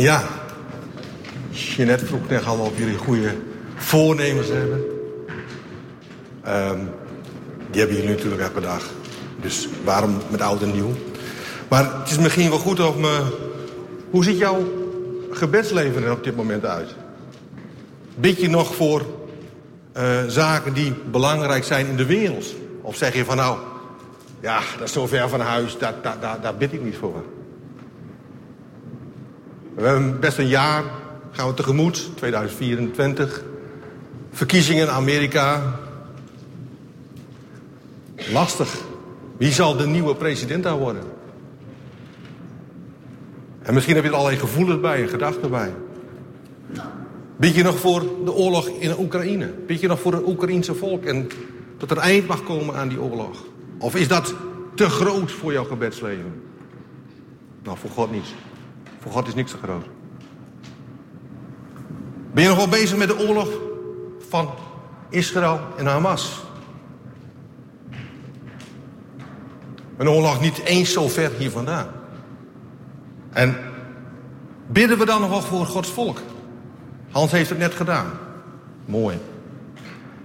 Ja, Jeanette vroeg net allemaal of jullie goede voornemens hebben. Ehm, die hebben jullie natuurlijk elke dag. Dus waarom met oud en nieuw? Maar het is misschien wel goed om... Uh, hoe ziet jouw gebedsleven er op dit moment uit? Bid je nog voor uh, zaken die belangrijk zijn in de wereld? Of zeg je van nou, ja, dat is zo ver van huis, daar, daar bid ik niet voor. We hebben best een jaar, gaan we tegemoet, 2024. Verkiezingen in Amerika. Lastig. Wie zal de nieuwe president daar worden? En misschien heb je er allerlei gevoelens bij en gedachten bij. Bid je nog voor de oorlog in Oekraïne? Bid je nog voor het Oekraïense volk en dat er eind mag komen aan die oorlog? Of is dat te groot voor jouw gebedsleven? Nou, voor God niet. Voor God is niks te groot. Ben je nog wel bezig met de oorlog van Israël en Hamas? Een oorlog niet eens zo ver hier vandaan. En bidden we dan nog wel voor Gods volk? Hans heeft het net gedaan. Mooi.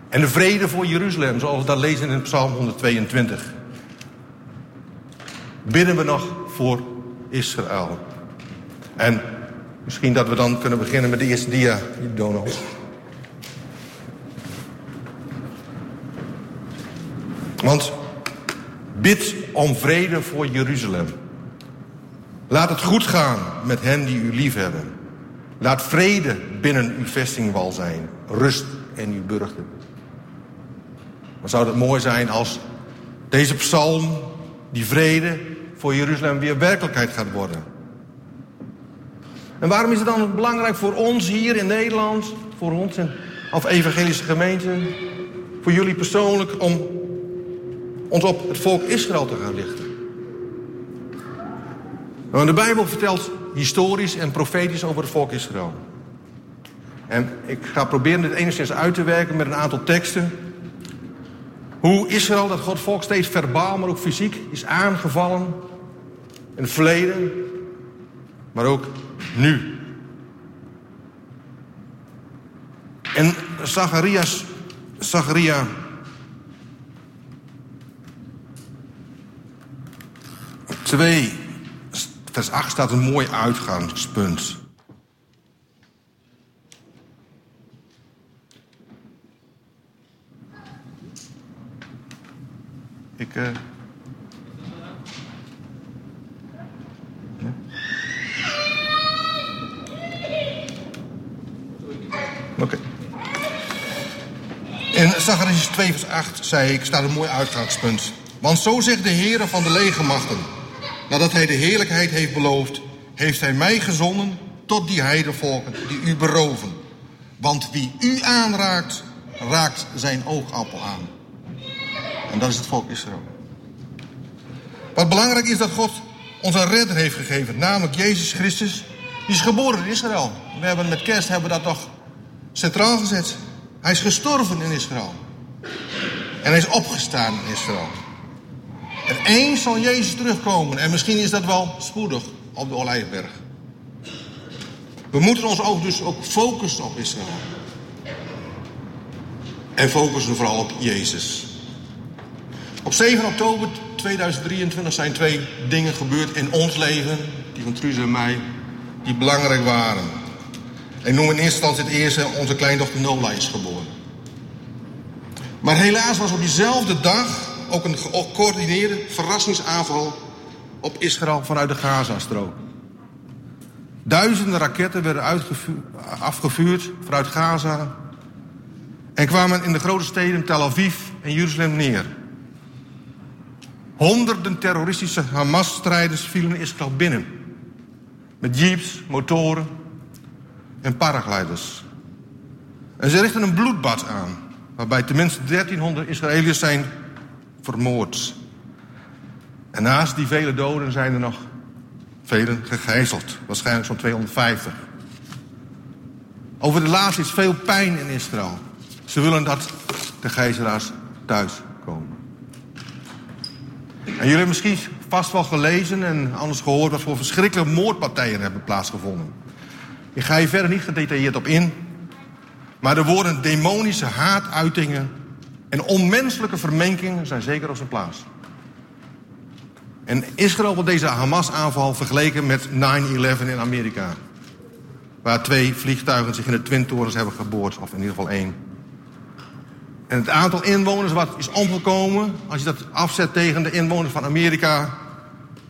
En de vrede voor Jeruzalem, zoals we dat lezen in Psalm 122. Bidden we nog voor Israël. En misschien dat we dan kunnen beginnen met de eerste dia, Donald. Want bid om vrede voor Jeruzalem. Laat het goed gaan met hen die u liefhebben. Laat vrede binnen uw vestingwal zijn. Rust in uw burchten. Maar zou het mooi zijn als deze psalm, die vrede voor Jeruzalem weer werkelijkheid gaat worden. En waarom is het dan belangrijk voor ons hier in Nederland, voor ons in, als evangelische gemeente, voor jullie persoonlijk, om ons op het volk Israël te gaan richten? Nou, de Bijbel vertelt historisch en profetisch over het volk Israël. En ik ga proberen dit enigszins uit te werken met een aantal teksten. Hoe Israël, dat God volk, steeds verbaal, maar ook fysiek is aangevallen. In het verleden, maar ook nu. En Zacharias, Zacharia twee vers 8 staat een mooi uitgangspunt. Ik. Uh... Oké. In Zacharias 2 vers 8 zei ik, staat een mooi uitgangspunt. Want zo zegt de Heere van de legermachten... Nadat hij de heerlijkheid heeft beloofd, heeft hij mij gezonden tot die heidevolken die u beroven. Want wie u aanraakt, raakt zijn oogappel aan. En dat is het volk Israël. Wat belangrijk is dat God ons een redder heeft gegeven, namelijk Jezus Christus. Die is geboren in Israël. We hebben met kerst hebben we dat toch centraal gezet. Hij is gestorven in Israël. En hij is opgestaan in Israël. En eens zal Jezus terugkomen. En misschien is dat wel spoedig op de Olijfberg. We moeten ons ook dus ook focussen op Israël. En focussen vooral op Jezus. Op 7 oktober 2023 zijn twee dingen gebeurd in ons leven, die van Truus en mij, die belangrijk waren. Ik noem in eerste instantie het eerste, onze kleindochter Nola is geboren. Maar helaas was op diezelfde dag ook een gecoördineerde verrassingsaanval op Israël vanuit de Gazastrook. Duizenden raketten werden afgevuurd vanuit Gaza en kwamen in de grote steden Tel Aviv en Jeruzalem neer. Honderden terroristische Hamas-strijders vielen Israël binnen. Met jeeps, motoren en paragliders. En ze richtten een bloedbad aan, waarbij tenminste 1300 Israëliërs zijn vermoord. En naast die vele doden zijn er nog velen gegijzeld. Waarschijnlijk zo'n 250. Over de laatste is veel pijn in Israël. Ze willen dat de gijzelaars thuis komen. En jullie hebben misschien vast wel gelezen en anders gehoord... wat voor verschrikkelijke moordpartijen hebben plaatsgevonden. Ik ga hier verder niet gedetailleerd op in. Maar de woorden demonische haatuitingen en onmenselijke vermenkingen zijn zeker op zijn plaats. En Israël wordt deze Hamas-aanval vergeleken met 9-11 in Amerika. Waar twee vliegtuigen zich in de Twin Towers hebben geboord, of in ieder geval één. En het aantal inwoners wat is omgekomen, als je dat afzet tegen de inwoners van Amerika,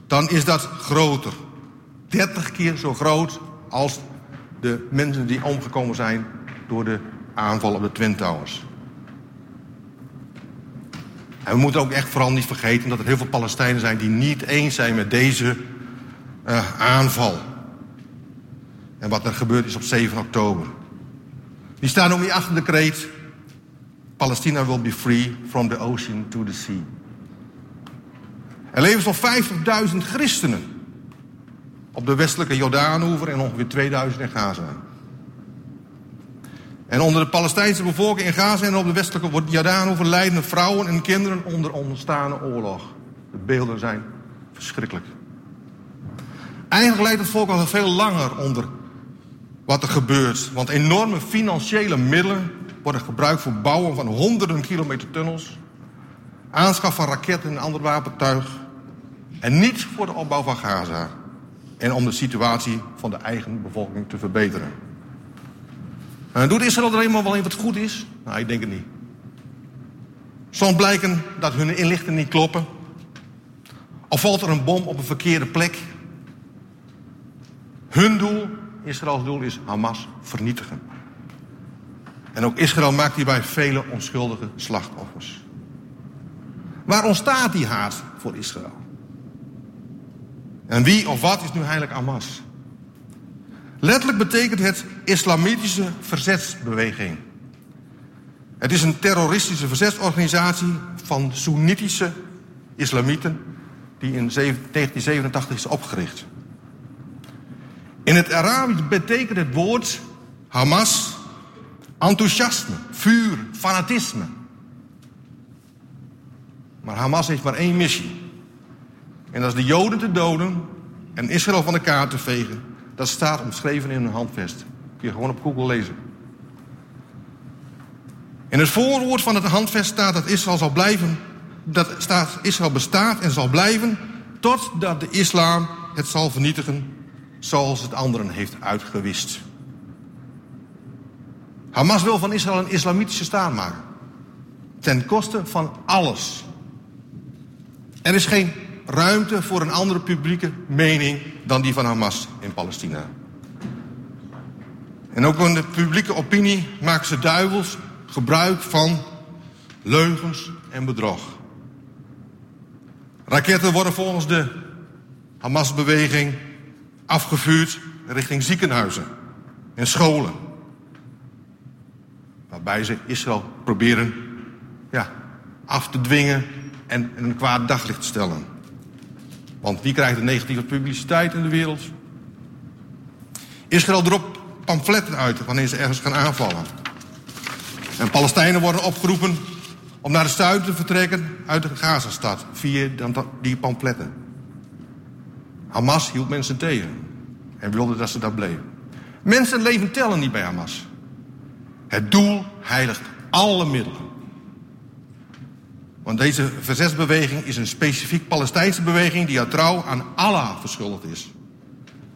dan is dat groter. 30 keer zo groot als de mensen die omgekomen zijn door de aanval op de Twin Towers. En we moeten ook echt vooral niet vergeten dat er heel veel Palestijnen zijn die niet eens zijn met deze uh, aanval. En wat er gebeurd is op 7 oktober. Die staan ook niet achter de kreet. Palestina will be free from the ocean to the sea. Er leven zo'n 50.000 christenen op de westelijke Jordaanoever en ongeveer 2000 in Gaza. En onder de Palestijnse bevolking in Gaza en op de westelijke Jordaanoever lijden vrouwen en kinderen onder onderstaande oorlog. De beelden zijn verschrikkelijk. Eigenlijk lijdt het volk al veel langer onder wat er gebeurt. Want enorme financiële middelen worden gebruikt voor bouwen van honderden kilometer tunnels, aanschaf van raketten en ander wapentuig. En niet voor de opbouw van Gaza en om de situatie van de eigen bevolking te verbeteren. En doet Israël er eenmaal wel in wat goed is? Nou, ik denk het niet. Soms blijken dat hun inlichtingen niet kloppen. Of valt er een bom op een verkeerde plek. Hun doel, Israëls doel, is Hamas vernietigen. En ook Israël maakt hierbij vele onschuldige slachtoffers. Waar ontstaat die haat voor Israël? En wie of wat is nu heilig Hamas? Letterlijk betekent het islamitische verzetsbeweging. Het is een terroristische verzetsorganisatie van Soenitische islamieten die in 1987 is opgericht. In het Arabisch betekent het woord Hamas enthousiasme, vuur, fanatisme. Maar Hamas heeft maar één missie. En dat is de Joden te doden en Israël van de kaart te vegen dat staat omschreven in een handvest. Kun je gewoon op Google lezen. In het voorwoord van het handvest staat dat Israël zal blijven. Dat staat Israël bestaat en zal blijven totdat de islam het zal vernietigen zoals het anderen heeft uitgewist. Hamas wil van Israël een islamitische staat maken. Ten koste van alles. Er is geen ruimte voor een andere publieke mening dan die van Hamas in Palestina. En ook in de publieke opinie maken ze duivels gebruik van leugens en bedrog. Raketten worden volgens de Hamas-beweging afgevuurd richting ziekenhuizen en scholen. Waarbij ze Israël proberen ja, af te dwingen en een kwaad daglicht te stellen. Want wie krijgt de negatieve publiciteit in de wereld? Israël dropt pamfletten uit wanneer ze ergens gaan aanvallen. En Palestijnen worden opgeroepen om naar het zuiden te vertrekken uit de Gazastad via die pamfletten. Hamas hield mensen tegen en wilde dat ze daar bleven. Mensenleven tellen niet bij Hamas. Het doel heiligt alle middelen. Want deze verzetsbeweging is een specifiek Palestijnse beweging die haar trouw aan Allah verschuldigd is.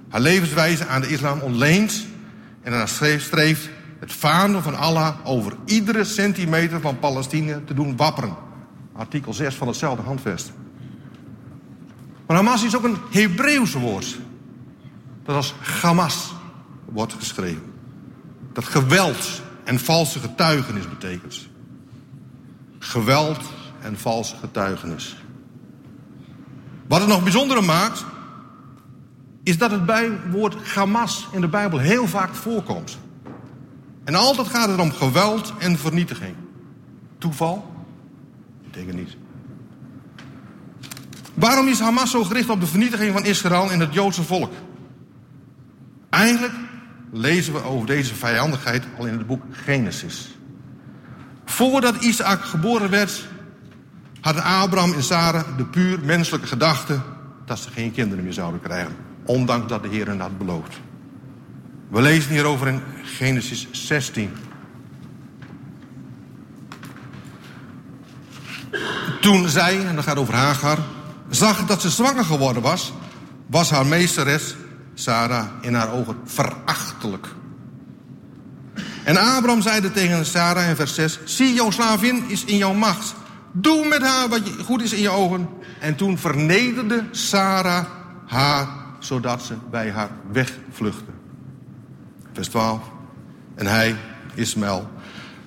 Haar levenswijze aan de islam ontleent en haar streeft het vaandel van Allah over iedere centimeter van Palestina te doen wapperen. Artikel 6 van hetzelfde handvest. Maar Hamas is ook een Hebreeuws woord. Dat als Hamas wordt geschreven. Dat geweld en valse getuigenis betekent. Geweld en valse getuigenis. Wat het nog bijzonder maakt, is dat het woord Hamas in de Bijbel heel vaak voorkomt. En altijd gaat het om geweld en vernietiging. Toeval? Ik denk niet. Waarom is Hamas zo gericht op de vernietiging van Israël en het Joodse volk? Eigenlijk lezen we over deze vijandigheid al in het boek Genesis. Voordat Isaac geboren werd, hadden Abraham en Sarah de puur menselijke gedachte dat ze geen kinderen meer zouden krijgen. Ondanks dat de Heer hen had beloofd. We lezen hierover in Genesis 16. Toen zij, en dat gaat over Hagar, zag dat ze zwanger geworden was, was haar meesteres, Sarah, in haar ogen verachtelijk. En Abraham zeide tegen Sarah in vers 6: Zie, jouw slavin is in jouw macht. Doe met haar wat goed is in je ogen. En toen vernederde Sarah haar, zodat ze bij haar wegvluchtte. Vers 12. En hij, Ismaël,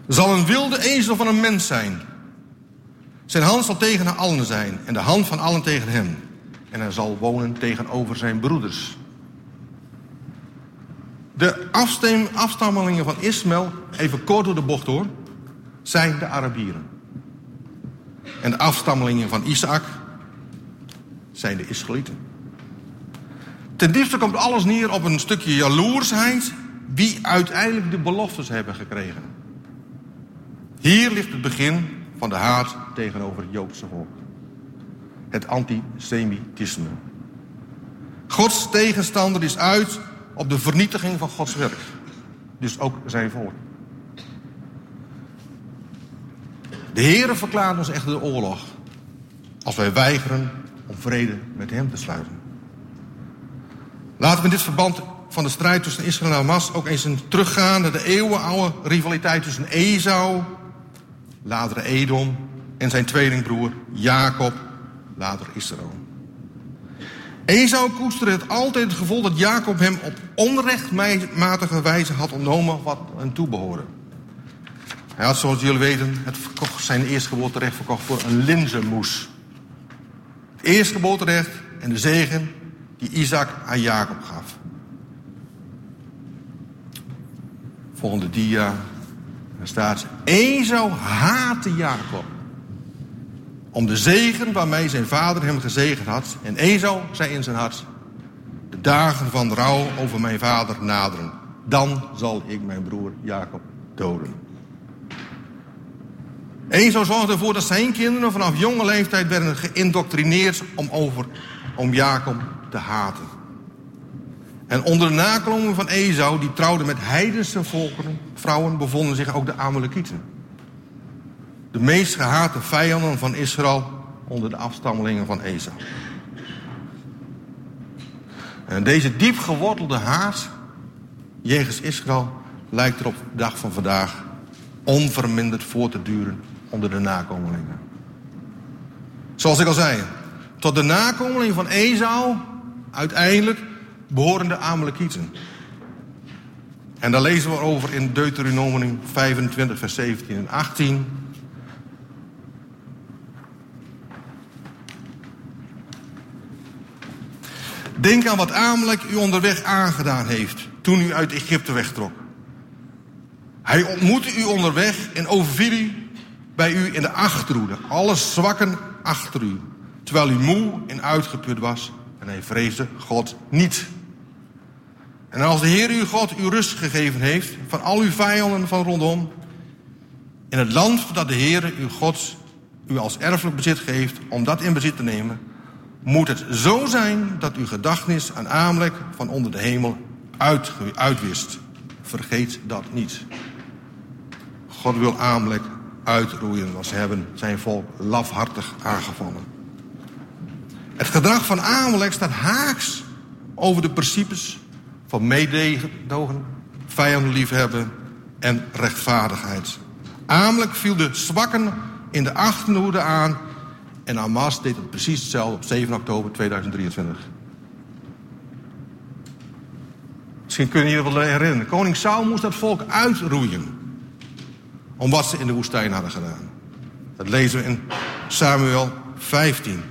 zal een wilde ezel van een mens zijn. Zijn hand zal tegen allen zijn en de hand van allen tegen hem. En hij zal wonen tegenover zijn broeders. De afstammelingen van Ismaël, even kort door de bocht hoor, zijn de Arabieren. En de afstammelingen van Isaac zijn de Israëlieten. Ten diepste komt alles neer op een stukje jaloersheid wie uiteindelijk de beloftes hebben gekregen. Hier ligt het begin van de haat tegenover het Joodse volk. Het antisemitisme. Gods tegenstander is uit op de vernietiging van Gods werk. Dus ook zijn volk. De Heere verklaart ons echt de oorlog. Als wij weigeren om vrede met hem te sluiten. Laten we in dit verband van de strijd tussen Israël en Hamas ook eens teruggaan naar de eeuwenoude rivaliteit tussen Esau, later Edom, en zijn tweelingbroer Jacob, later Israël. Esau koesterde het altijd het gevoel dat Jacob hem op onrechtmatige wijze had ontnomen wat hem toebehoorde. Hij had, zoals jullie weten, het verkocht, zijn eerstgeboorterecht verkocht voor een linzenmoes. Het eerstgeboorterecht en de zegen die Isaac aan Jacob gaf. Volgende dia. Daar staat: Esau haatte Jacob. Om de zegen waarmee zijn vader hem gezegend had. En Esau zei in zijn hart: De dagen van rouw over mijn vader naderen. Dan zal ik mijn broer Jacob doden. Esau zorgde ervoor dat zijn kinderen vanaf jonge leeftijd werden geïndoctrineerd om, over, om Jacob te haten. En onder de nakomelingen van Esau, die trouwden met heidense volkeren, vrouwen, bevonden zich ook de Amalekieten. De meest gehate vijanden van Israël onder de afstammelingen van Esau. En deze diep gewortelde haat jegens Israël lijkt er op de dag van vandaag onverminderd voor te duren onder de nakomelingen. Zoals ik al zei, tot de nakomelingen van Esau uiteindelijk behoren de Amalekieten. En daar lezen we over in Deuteronomium 25, vers 17 en 18. Denk aan wat Amalek u onderweg aangedaan heeft toen u uit Egypte wegtrok. Hij ontmoette u onderweg en overviel u bij u in de achterhoede, alle zwakken achter u, terwijl u moe en uitgeput was en hij vreesde God niet. En als de Heer uw God u rust gegeven heeft van al uw vijanden van rondom, in het land dat de Heer uw God u als erfelijk bezit geeft om dat in bezit te nemen, moet het zo zijn dat uw gedachtenis aan Amalek van onder de hemel uit, uitwist. Vergeet dat niet. God wil Amalek uitroeien, want ze hebben zijn volk lafhartig aangevallen. Het gedrag van Amalek staat haaks over de principes van meedogen, vijanden liefhebben en rechtvaardigheid. Amalek viel de zwakken in de achterhoede aan en Hamas deed het precies hetzelfde op 7 oktober 2023. Misschien kunnen jullie wel herinneren. Koning Saul moest dat volk uitroeien. Om wat ze in de woestijn hadden gedaan. Dat lezen we in Samuel 15.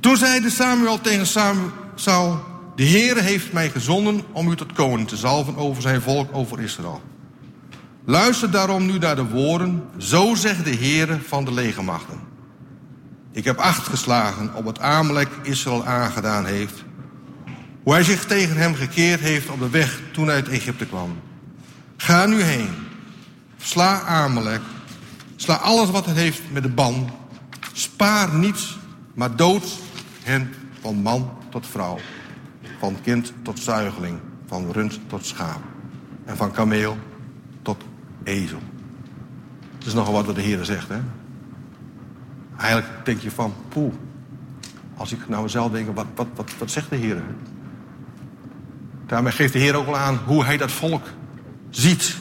Toen zeide Samuel tegen Saul: De Heere heeft mij gezonden om u tot koning te zalven over zijn volk, over Israël. Luister daarom nu naar de woorden, zo zegt de Heere van de legermachten. Ik heb acht geslagen op wat Amalek Israël aangedaan heeft. Hoe hij zich tegen hem gekeerd heeft op de weg toen hij uit Egypte kwam. Ga nu heen. Sla Amalek. Sla alles wat het heeft met de ban. Spaar niets, maar dood hen van man tot vrouw, van kind tot zuigeling, van rund tot schaap en van kameel tot ezel. Dat is nogal wat wat de Heer zegt, hè? Eigenlijk denk je van, poeh, als ik nou zelf denk, wat, wat, wat, wat zegt de Heer? Daarmee geeft de Heer ook wel aan hoe hij dat volk ziet.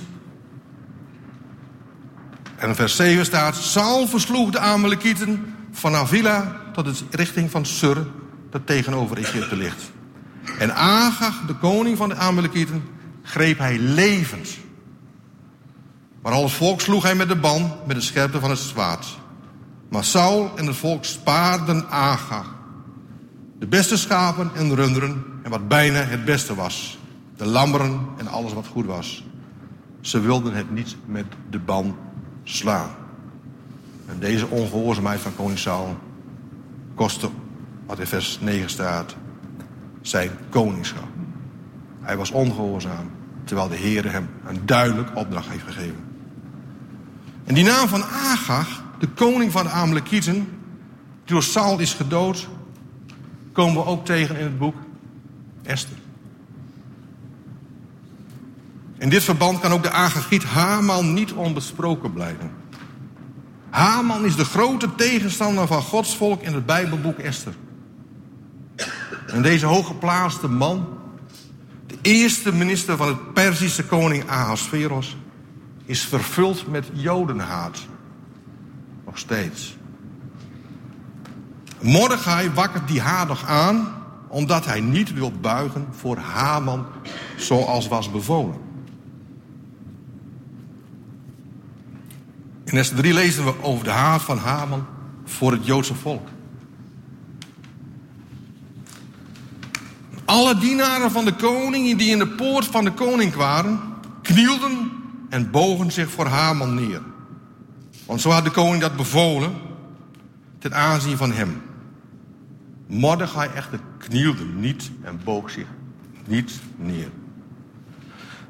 En vers 7 staat: Saul versloeg de Amalekieten van Avila tot de richting van Sur, dat tegenover Egypte ligt. En Agag, de koning van de Amalekieten, greep hij levend. Maar al het volk sloeg hij met de ban, met de scherpte van het zwaard. Maar Saul en het volk spaarden Agag. De beste schapen en runderen wat bijna het beste was. De lammeren en alles wat goed was. Ze wilden het niet met de ban slaan. En deze ongehoorzaamheid van koning Saul kostte, wat in vers 9 staat, zijn koningschap. Hij was ongehoorzaam, terwijl de Heer hem een duidelijk opdracht heeft gegeven. En die naam van Agag, de koning van de Amalekieten, die door Saul is gedood, komen we ook tegen in het boek Esther. In dit verband kan ook de Agagiet Haman niet onbesproken blijven. Haman is de grote tegenstander van Gods volk in het Bijbelboek Esther. En deze hooggeplaatste man, de eerste minister van het Perzische koning Ahasveros, is vervuld met jodenhaat. Nog steeds. Mordechai wakkert die haat aan, omdat hij niet wil buigen voor Haman zoals was bevolen. In Esther 3 lezen we over de haat van Haman voor het Joodse volk. Alle dienaren van de koning die in de poort van de koning waren, knielden en bogen zich voor Haman neer. Want zo had de koning dat bevolen ten aanzien van hem. Mordechai echter knielde niet en boog zich niet neer.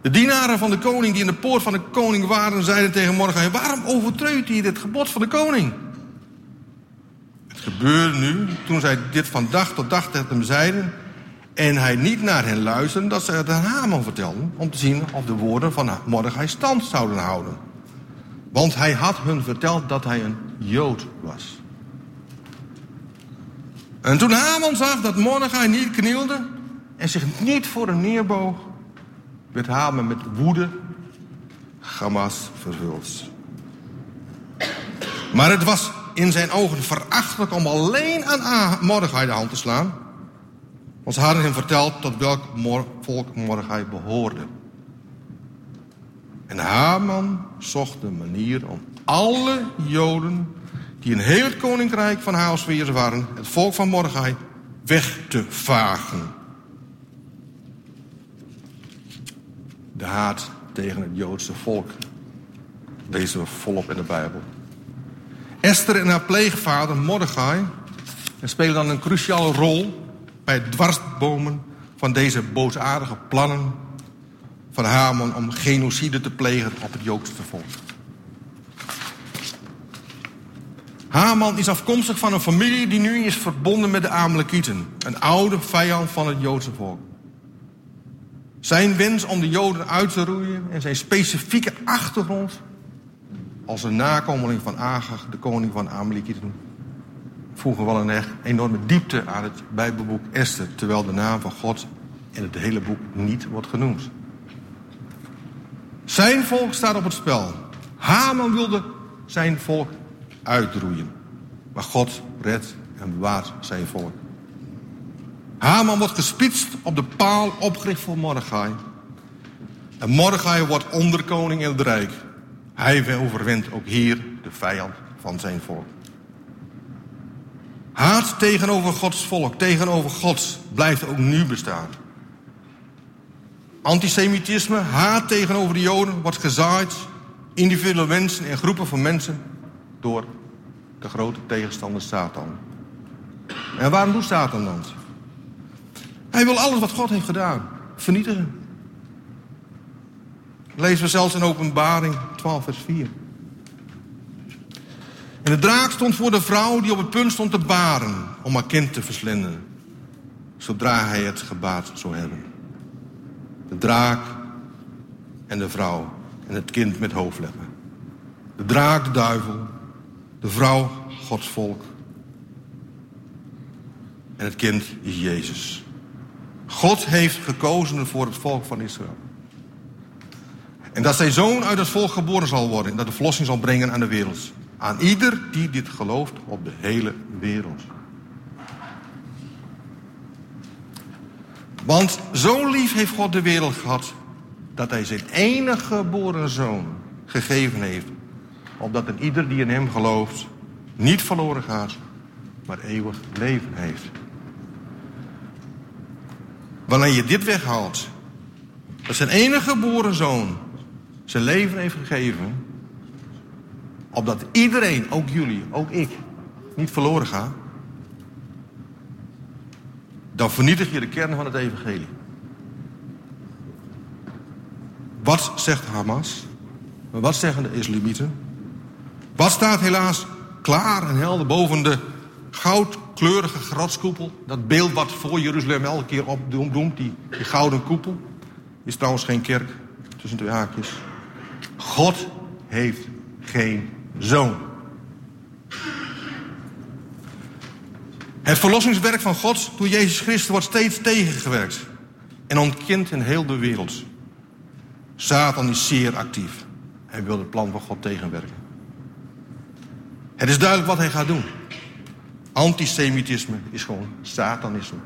De dienaren van de koning die in de poort van de koning waren, zeiden tegen Mordechai: Waarom overtreedt hij dit gebod van de koning? Het gebeurde nu, toen zij dit van dag tot dag tegen hem zeiden, en hij niet naar hen luisterde, dat ze het aan Haman vertelden, om te zien of de woorden van Mordechai stand zouden houden. Want hij had hun verteld dat hij een Jood was. En toen Haman zag dat Mordechai niet knielde en zich niet voor hem neerboog, werd Haman met woede Hamas vervuld. Maar het was in zijn ogen verachtelijk om alleen aan Mordechai de hand te slaan. Want ze hadden hem verteld tot welk volk Mordechai behoorde. En Haman zocht een manier om alle Joden die in heel het koninkrijk van Haalsfeers waren, het volk van Mordechai, weg te vagen. De haat tegen het Joodse volk lezen we volop in de Bijbel. Esther en haar pleegvader Mordechai spelen dan een cruciale rol bij het dwarsbomen van deze boosaardige plannen van Haman om genocide te plegen op het Joodse volk. Haman is afkomstig van een familie die nu is verbonden met de Amalekieten, een oude vijand van het Joodse volk. Zijn wens om de Joden uit te roeien en zijn specifieke achtergrond als een nakomeling van Agag, de koning van Amalekieten, voegen wel een enorme diepte aan het Bijbelboek Esther, terwijl de naam van God in het hele boek niet wordt genoemd. Zijn volk staat op het spel. Haman wilde zijn volk uitroeien. Maar God redt en bewaart zijn volk. Haman wordt gespitst op de paal opgericht voor Mordechai. En Mordechai wordt onderkoning in het rijk. Hij overwint ook hier de vijand van zijn volk. Haat tegenover Gods volk, tegenover God, blijft ook nu bestaan. Antisemitisme, haat tegenover de Joden wordt gezaaid. Individuele mensen en groepen van mensen door de grote tegenstander Satan. En waarom doet Satan dat? Hij wil alles wat God heeft gedaan vernietigen. Lezen we zelfs in Openbaring 12, vers 4. En de draak stond voor de vrouw die op het punt stond te baren om haar kind te verslinden, zodra hij het gebaat zou hebben. De draak en de vrouw en het kind met hoofdleppen. De draak, de duivel, de vrouw, Gods volk. En het kind is Jezus. God heeft gekozen voor het volk van Israël. En dat zijn zoon uit het volk geboren zal worden. En dat de verlossing zal brengen aan de wereld. Aan ieder die dit gelooft op de hele wereld. Want zo lief heeft God de wereld gehad. dat hij zijn enige geboren zoon gegeven heeft. Opdat een ieder die in hem gelooft. niet verloren gaat. maar eeuwig leven heeft. Wanneer je dit weghaalt. dat zijn enige geboren zoon zijn leven heeft gegeven. Opdat iedereen, ook jullie, ook ik, niet verloren gaat. Dan vernietig je de kern van het evangelie. Wat zegt Hamas? Wat zeggen de islamieten? Wat staat helaas klaar en helder boven de goudkleurige grotskoepel? Dat beeld wat voor Jeruzalem elke keer opdoemt, die, die gouden koepel. Is trouwens geen kerk, tussen twee haakjes. God heeft geen zoon. Het verlossingswerk van God door Jezus Christus wordt steeds tegengewerkt en ontkent in heel de wereld. Satan is zeer actief. Hij wil het plan van God tegenwerken. Het is duidelijk wat hij gaat doen. Antisemitisme is gewoon satanisme.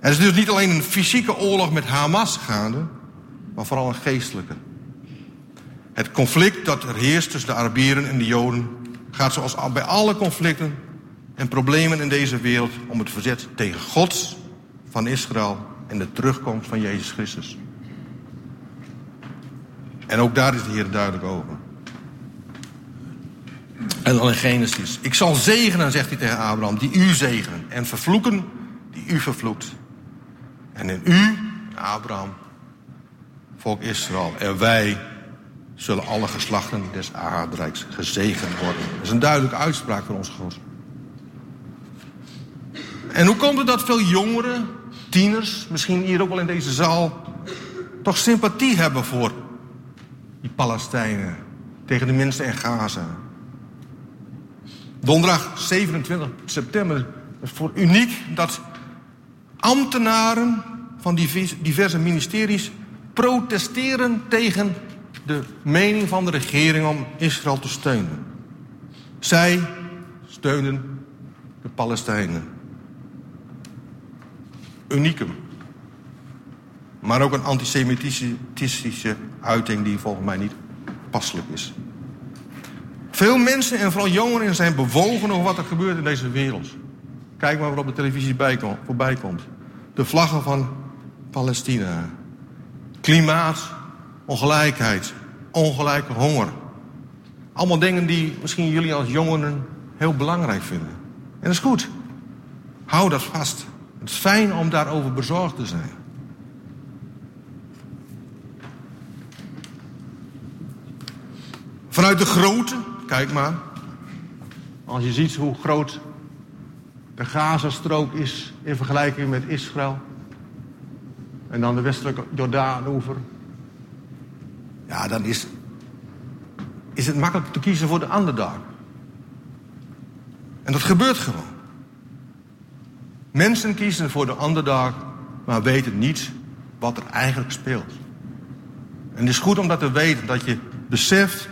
Er is dus niet alleen een fysieke oorlog met Hamas gaande, maar vooral een geestelijke. Het conflict dat er heerst tussen de Arabieren en de Joden gaat zoals bij alle conflicten en problemen in deze wereld om het verzet tegen God van Israël en de terugkomst van Jezus Christus. En ook daar is de Heer duidelijk over. En dan in Genesis. Ik zal zegenen, zegt hij tegen Abraham, die u zegenen. En vervloeken, die u vervloekt. En in u, Abraham, volk Israël. En wij zullen alle geslachten des aardrijks gezegend worden. Dat is een duidelijke uitspraak van onze God. En hoe komt het dat veel jongeren, tieners, misschien hier ook wel in deze zaal, toch sympathie hebben voor die Palestijnen tegen de mensen in Gaza? Donderdag 27 september is voor uniek dat ambtenaren van diverse ministeries protesteren tegen de mening van de regering om Israël te steunen. Zij steunen de Palestijnen. Unicum. Maar ook een antisemitische uiting die volgens mij niet passelijk is. Veel mensen en vooral jongeren zijn bewogen over wat er gebeurt in deze wereld. Kijk maar wat op de televisie voorbij komt. De vlaggen van Palestina. Klimaat, ongelijkheid, ongelijke honger. Allemaal dingen die misschien jullie als jongeren heel belangrijk vinden. En dat is goed. Hou dat vast. Het is fijn om daarover bezorgd te zijn. Vanuit de grootte, kijk maar. Als je ziet hoe groot de Gazastrook is in vergelijking met Israël. En dan de westelijke Jordaanoever. Ja, dan is, is het makkelijk te kiezen voor de underdog. En dat gebeurt gewoon. Mensen kiezen voor de underdog, maar weten niet wat er eigenlijk speelt. En het is goed om dat te weten, dat je beseft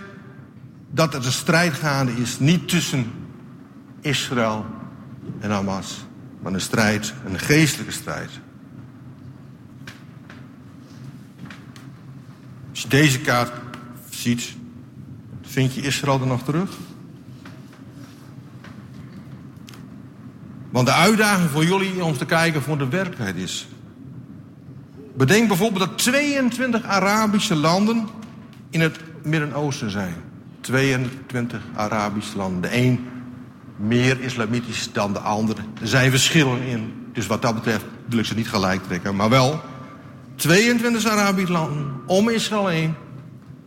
dat er een strijd gaande is, niet tussen Israël en Hamas, maar een strijd, een geestelijke strijd. Als je deze kaart ziet, vind je Israël er nog terug? Want de uitdaging voor jullie om te kijken voor de werkelijkheid is. Bedenk bijvoorbeeld dat 22 Arabische landen in het Midden-Oosten zijn. 22 Arabische landen. De een meer islamitisch dan de andere. Er zijn verschillen in. Dus wat dat betreft wil ik ze niet gelijk trekken. Maar wel 22 Arabische landen om Israël heen.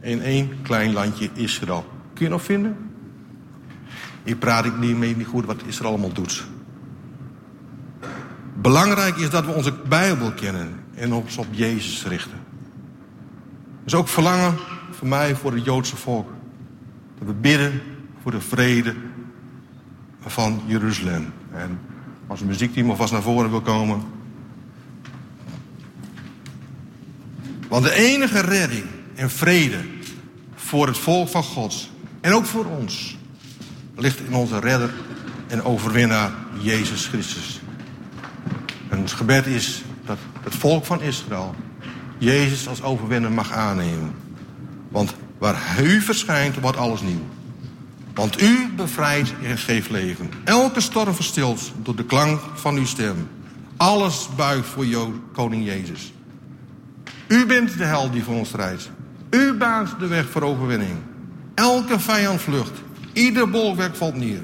In één klein landje Israël. Kun je nog vinden? Ik praat ik niet mee niet goed wat Israël allemaal doet. Belangrijk is dat we onze Bijbel kennen en ons op Jezus richten. Is ook verlangen voor mij, voor het Joodse volk. We bidden voor de vrede van Jeruzalem. En als het muziekteam alvast naar voren wil komen. Want de enige redding en vrede voor het volk van God en ook voor ons ligt in onze redder en overwinnaar Jezus Christus. En het gebed is dat het volk van Israël Jezus als overwinnaar mag aannemen. Want waar u verschijnt, wordt alles nieuw. Want u bevrijdt en geeft leven. Elke storm verstilt door de klank van uw stem. Alles buigt voor jou, koning Jezus. U bent de held die voor ons strijdt. U baant de weg voor overwinning. Elke vijand vlucht. Ieder bolwerk valt neer.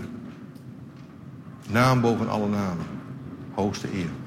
Naam boven alle namen. Hoogste eer.